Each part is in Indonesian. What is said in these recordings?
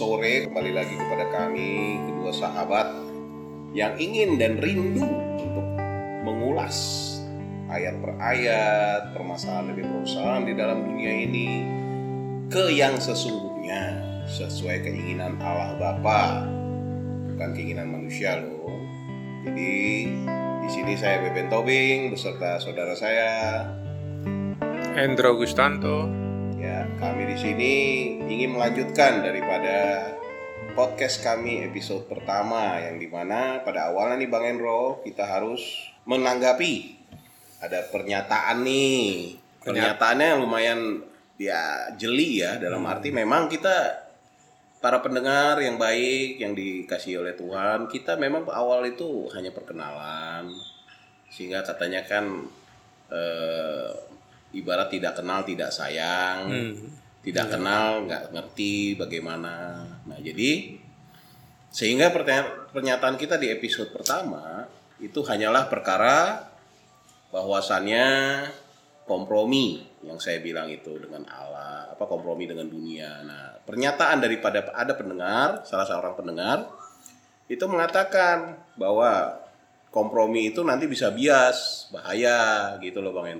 sore kembali lagi kepada kami kedua sahabat yang ingin dan rindu untuk mengulas ayat per ayat permasalahan demi permasalahan di dalam dunia ini ke yang sesungguhnya sesuai keinginan Allah Bapa. Bukan keinginan manusia loh. Jadi di sini saya Beben Tobing beserta saudara saya. Hendro Gustanto kami di sini ingin melanjutkan daripada podcast kami episode pertama yang di mana pada awalnya nih Bang Endro kita harus menanggapi. Ada pernyataan nih. Pernyataannya lumayan ya jeli ya dalam arti memang kita para pendengar yang baik yang dikasih oleh Tuhan kita memang awal itu hanya perkenalan. Sehingga katanya kan eh, ibarat tidak kenal tidak sayang. Tidak kenal nggak ngerti bagaimana. Nah jadi sehingga pernyataan kita di episode pertama itu hanyalah perkara bahwasannya kompromi yang saya bilang itu dengan Allah apa kompromi dengan dunia. Nah pernyataan daripada ada pendengar salah seorang pendengar itu mengatakan bahwa kompromi itu nanti bisa bias bahaya gitu loh bang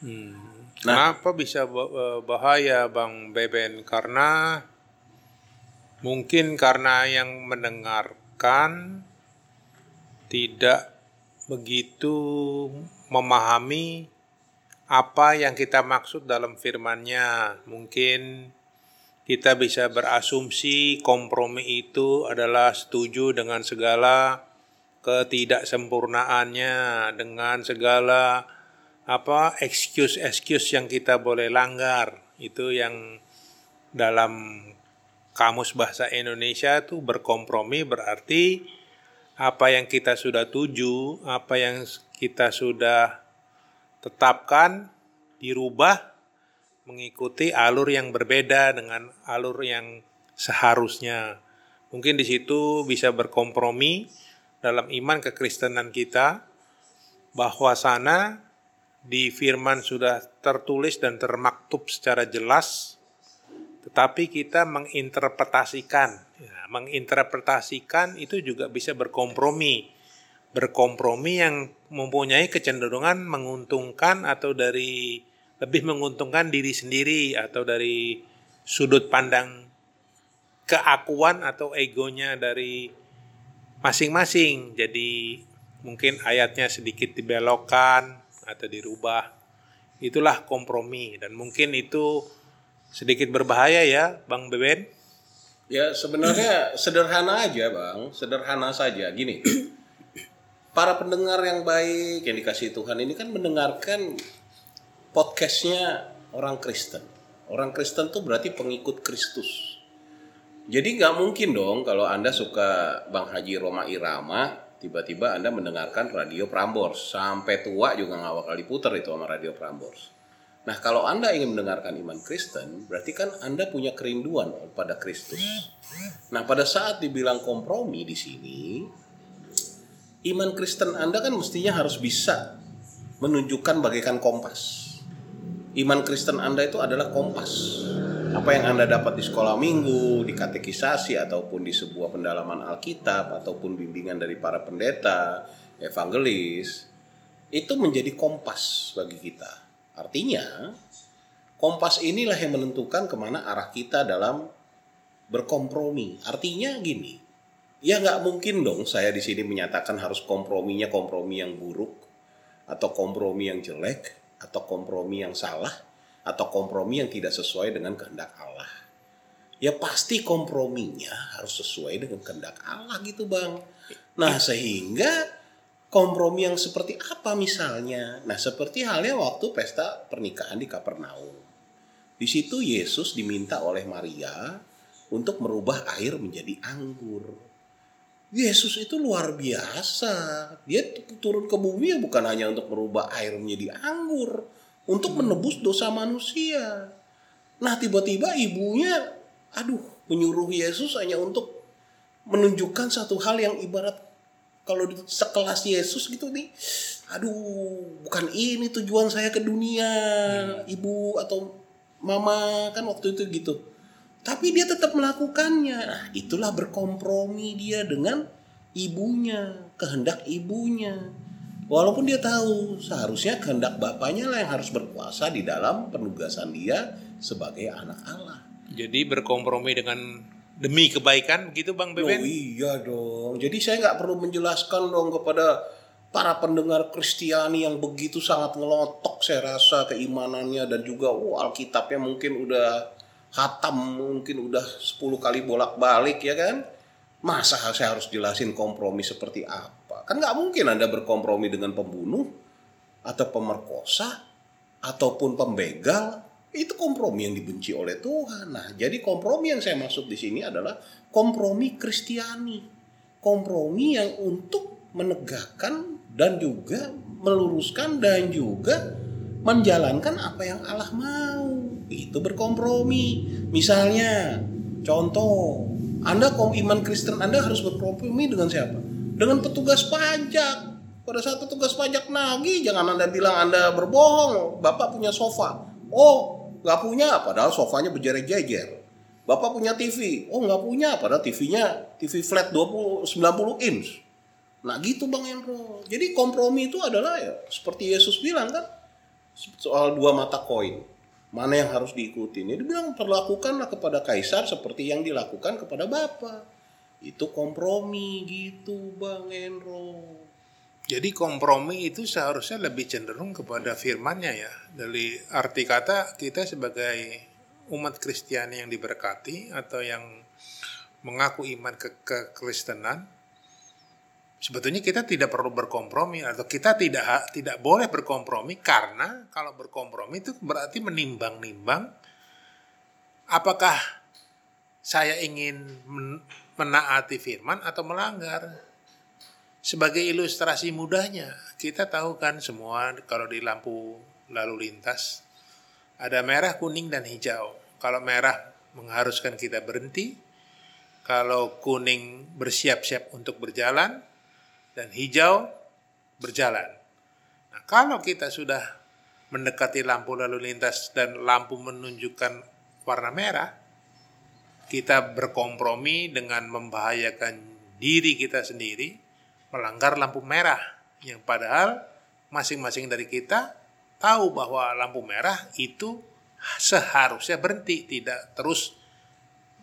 Hendro Kenapa bisa eh, bahaya Bang Beben? Karena mungkin karena yang mendengarkan tidak begitu memahami apa yang kita maksud dalam firman-Nya. Mungkin kita bisa berasumsi kompromi itu adalah setuju dengan segala ketidaksempurnaannya, dengan segala apa excuse-excuse yang kita boleh langgar itu yang dalam kamus bahasa Indonesia itu berkompromi berarti apa yang kita sudah tuju, apa yang kita sudah tetapkan dirubah mengikuti alur yang berbeda dengan alur yang seharusnya. Mungkin di situ bisa berkompromi dalam iman kekristenan kita bahwa sana di firman sudah tertulis dan termaktub secara jelas, tetapi kita menginterpretasikan. Ya, menginterpretasikan itu juga bisa berkompromi. Berkompromi yang mempunyai kecenderungan menguntungkan atau dari lebih menguntungkan diri sendiri atau dari sudut pandang keakuan atau egonya dari masing-masing. Jadi mungkin ayatnya sedikit dibelokkan atau dirubah. Itulah kompromi dan mungkin itu sedikit berbahaya ya, Bang Beben. Ya sebenarnya sederhana aja bang, sederhana saja. Gini, para pendengar yang baik yang dikasih Tuhan ini kan mendengarkan podcastnya orang Kristen. Orang Kristen tuh berarti pengikut Kristus. Jadi nggak mungkin dong kalau anda suka Bang Haji Roma Irama, tiba-tiba anda mendengarkan radio Prambors sampai tua juga nggak bakal diputar itu sama radio Prambors. Nah kalau anda ingin mendengarkan iman Kristen, berarti kan anda punya kerinduan pada Kristus. Nah pada saat dibilang kompromi di sini, iman Kristen anda kan mestinya harus bisa menunjukkan bagaikan kompas. Iman Kristen anda itu adalah kompas. Apa yang anda dapat di sekolah minggu, di katekisasi ataupun di sebuah pendalaman Alkitab ataupun bimbingan dari para pendeta, evangelis, itu menjadi kompas bagi kita. Artinya, kompas inilah yang menentukan ke mana arah kita dalam berkompromi. Artinya gini, ya nggak mungkin dong saya di sini menyatakan harus komprominya kompromi yang buruk, atau kompromi yang jelek, atau kompromi yang salah, atau kompromi yang tidak sesuai dengan kehendak Allah. Ya pasti komprominya harus sesuai dengan kehendak Allah gitu bang. Nah sehingga kompromi yang seperti apa misalnya? Nah seperti halnya waktu pesta pernikahan di Kapernaum. Di situ Yesus diminta oleh Maria untuk merubah air menjadi anggur. Yesus itu luar biasa. Dia turun ke bumi ya bukan hanya untuk merubah air menjadi anggur, untuk menebus dosa manusia. Nah, tiba-tiba ibunya aduh, menyuruh Yesus hanya untuk menunjukkan satu hal yang ibarat kalau di sekelas Yesus gitu nih. Aduh, bukan ini tujuan saya ke dunia, ibu atau mama kan waktu itu gitu. Tapi dia tetap melakukannya. Nah, itulah berkompromi dia dengan ibunya, kehendak ibunya. Walaupun dia tahu seharusnya kehendak bapaknya lah yang harus berkuasa di dalam penugasan dia sebagai anak Allah. Jadi berkompromi dengan demi kebaikan begitu Bang Beben? Oh iya dong. Jadi saya nggak perlu menjelaskan dong kepada para pendengar Kristiani yang begitu sangat ngelotok saya rasa keimanannya dan juga oh, Alkitabnya mungkin udah hatam mungkin udah 10 kali bolak-balik ya kan. Masa saya harus jelasin kompromi seperti apa? Kan nggak mungkin Anda berkompromi dengan pembunuh atau pemerkosa ataupun pembegal itu kompromi yang dibenci oleh Tuhan. Nah, jadi kompromi yang saya maksud di sini adalah kompromi Kristiani. Kompromi yang untuk menegakkan dan juga meluruskan dan juga menjalankan apa yang Allah mau. Itu berkompromi. Misalnya, contoh, Anda kaum iman Kristen Anda harus berkompromi dengan siapa? Dengan petugas pajak. Pada saat petugas pajak nagih, jangan Anda bilang Anda berbohong, Bapak punya sofa. Oh, nggak punya padahal sofanya berjejer-jejer. Bapak punya TV oh nggak punya padahal TV-nya TV flat 20 90 inch. Nah gitu bang Enro jadi kompromi itu adalah ya seperti Yesus bilang kan soal dua mata koin. Mana yang harus diikuti? Dia bilang perlakukanlah kepada kaisar seperti yang dilakukan kepada bapak itu kompromi gitu bang Enro jadi kompromi itu seharusnya lebih cenderung kepada firmannya ya. Dari arti kata kita sebagai umat Kristiani yang diberkati atau yang mengaku iman ke kekristenan sebetulnya kita tidak perlu berkompromi atau kita tidak tidak boleh berkompromi karena kalau berkompromi itu berarti menimbang-nimbang apakah saya ingin menaati firman atau melanggar sebagai ilustrasi mudahnya, kita tahu kan semua kalau di lampu lalu lintas ada merah, kuning, dan hijau. Kalau merah mengharuskan kita berhenti, kalau kuning bersiap-siap untuk berjalan, dan hijau berjalan. Nah, kalau kita sudah mendekati lampu lalu lintas dan lampu menunjukkan warna merah, kita berkompromi dengan membahayakan diri kita sendiri melanggar lampu merah yang padahal masing-masing dari kita tahu bahwa lampu merah itu seharusnya berhenti tidak terus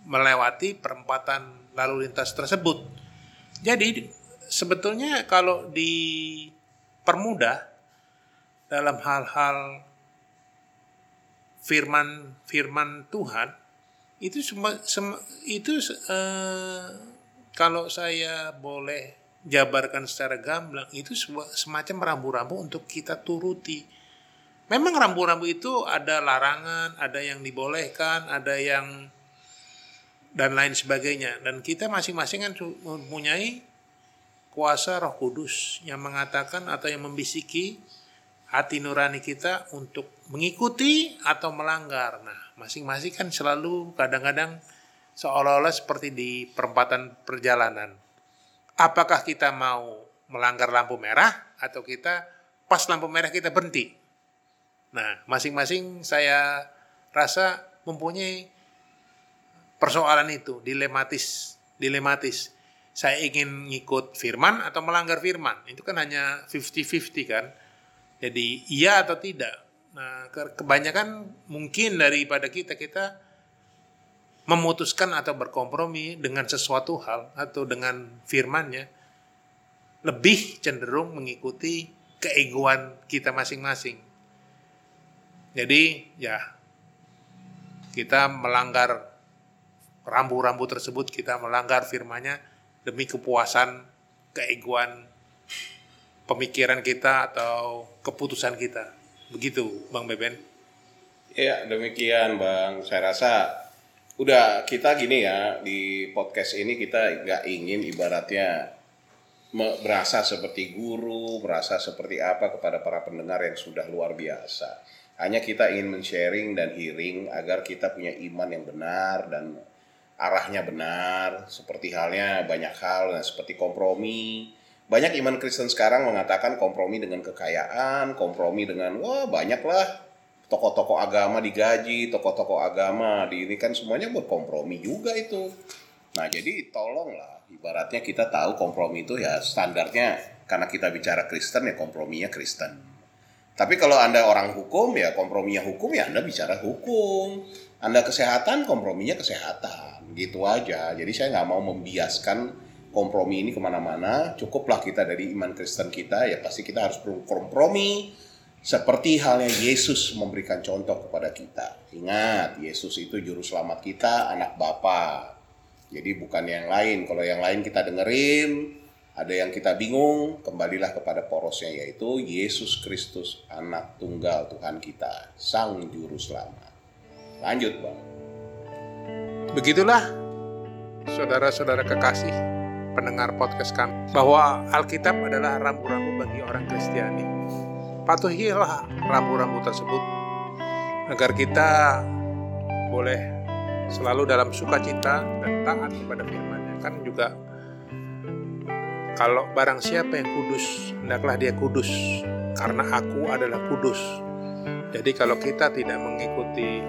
melewati perempatan lalu lintas tersebut. Jadi sebetulnya kalau dipermudah dalam hal-hal firman firman Tuhan itu semua itu eh, kalau saya boleh jabarkan secara gamblang itu semacam rambu-rambu untuk kita turuti. Memang rambu-rambu itu ada larangan, ada yang dibolehkan, ada yang dan lain sebagainya. Dan kita masing-masing kan mempunyai kuasa Roh Kudus yang mengatakan atau yang membisiki hati nurani kita untuk mengikuti atau melanggar. Nah, masing-masing kan selalu kadang-kadang seolah-olah seperti di perempatan perjalanan apakah kita mau melanggar lampu merah atau kita pas lampu merah kita berhenti. Nah, masing-masing saya rasa mempunyai persoalan itu, dilematis, dilematis. Saya ingin ngikut firman atau melanggar firman. Itu kan hanya 50-50 kan. Jadi iya atau tidak. Nah, kebanyakan mungkin daripada kita kita memutuskan atau berkompromi dengan sesuatu hal atau dengan firmannya lebih cenderung mengikuti keegoan kita masing-masing. Jadi ya kita melanggar rambu-rambu tersebut, kita melanggar firmannya demi kepuasan, keegoan pemikiran kita atau keputusan kita. Begitu Bang Beben. Ya demikian Bang. Saya rasa udah kita gini ya di podcast ini kita nggak ingin ibaratnya merasa seperti guru, merasa seperti apa kepada para pendengar yang sudah luar biasa. Hanya kita ingin men-sharing dan hearing agar kita punya iman yang benar dan arahnya benar. Seperti halnya banyak hal, nah, seperti kompromi. Banyak iman Kristen sekarang mengatakan kompromi dengan kekayaan, kompromi dengan wah banyaklah tokoh-tokoh agama digaji, tokoh-tokoh agama di ini kan semuanya buat kompromi juga itu. Nah jadi tolonglah, ibaratnya kita tahu kompromi itu ya standarnya karena kita bicara Kristen ya komprominya Kristen. Tapi kalau anda orang hukum ya komprominya hukum ya anda bicara hukum. Anda kesehatan komprominya kesehatan, gitu aja. Jadi saya nggak mau membiaskan kompromi ini ke mana-mana. Cukuplah kita dari iman Kristen kita ya pasti kita harus berkompromi seperti halnya Yesus memberikan contoh kepada kita. Ingat, Yesus itu juru selamat kita, anak Bapa. Jadi bukan yang lain. Kalau yang lain kita dengerin, ada yang kita bingung, kembalilah kepada porosnya yaitu Yesus Kristus, anak tunggal Tuhan kita, sang juru selamat. Lanjut, Bang. Begitulah saudara-saudara kekasih pendengar podcast kami bahwa Alkitab adalah rambu-rambu bagi orang Kristiani patuhilah rambu-rambu tersebut agar kita boleh selalu dalam sukacita dan taat kepada firman-Nya. Kan juga kalau barang siapa yang kudus, hendaklah dia kudus karena aku adalah kudus. Jadi kalau kita tidak mengikuti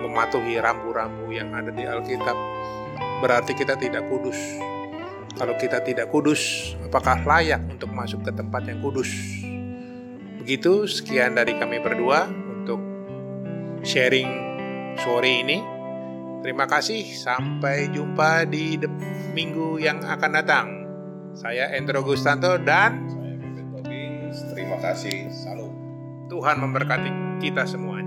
mematuhi rambu-rambu yang ada di Alkitab, berarti kita tidak kudus. Kalau kita tidak kudus, apakah layak untuk masuk ke tempat yang kudus? Begitu sekian dari kami berdua untuk sharing sore ini. Terima kasih, sampai jumpa di minggu yang akan datang. Saya Endro Gustanto dan Saya Tobing. Terima kasih. Salam. Tuhan memberkati kita semua.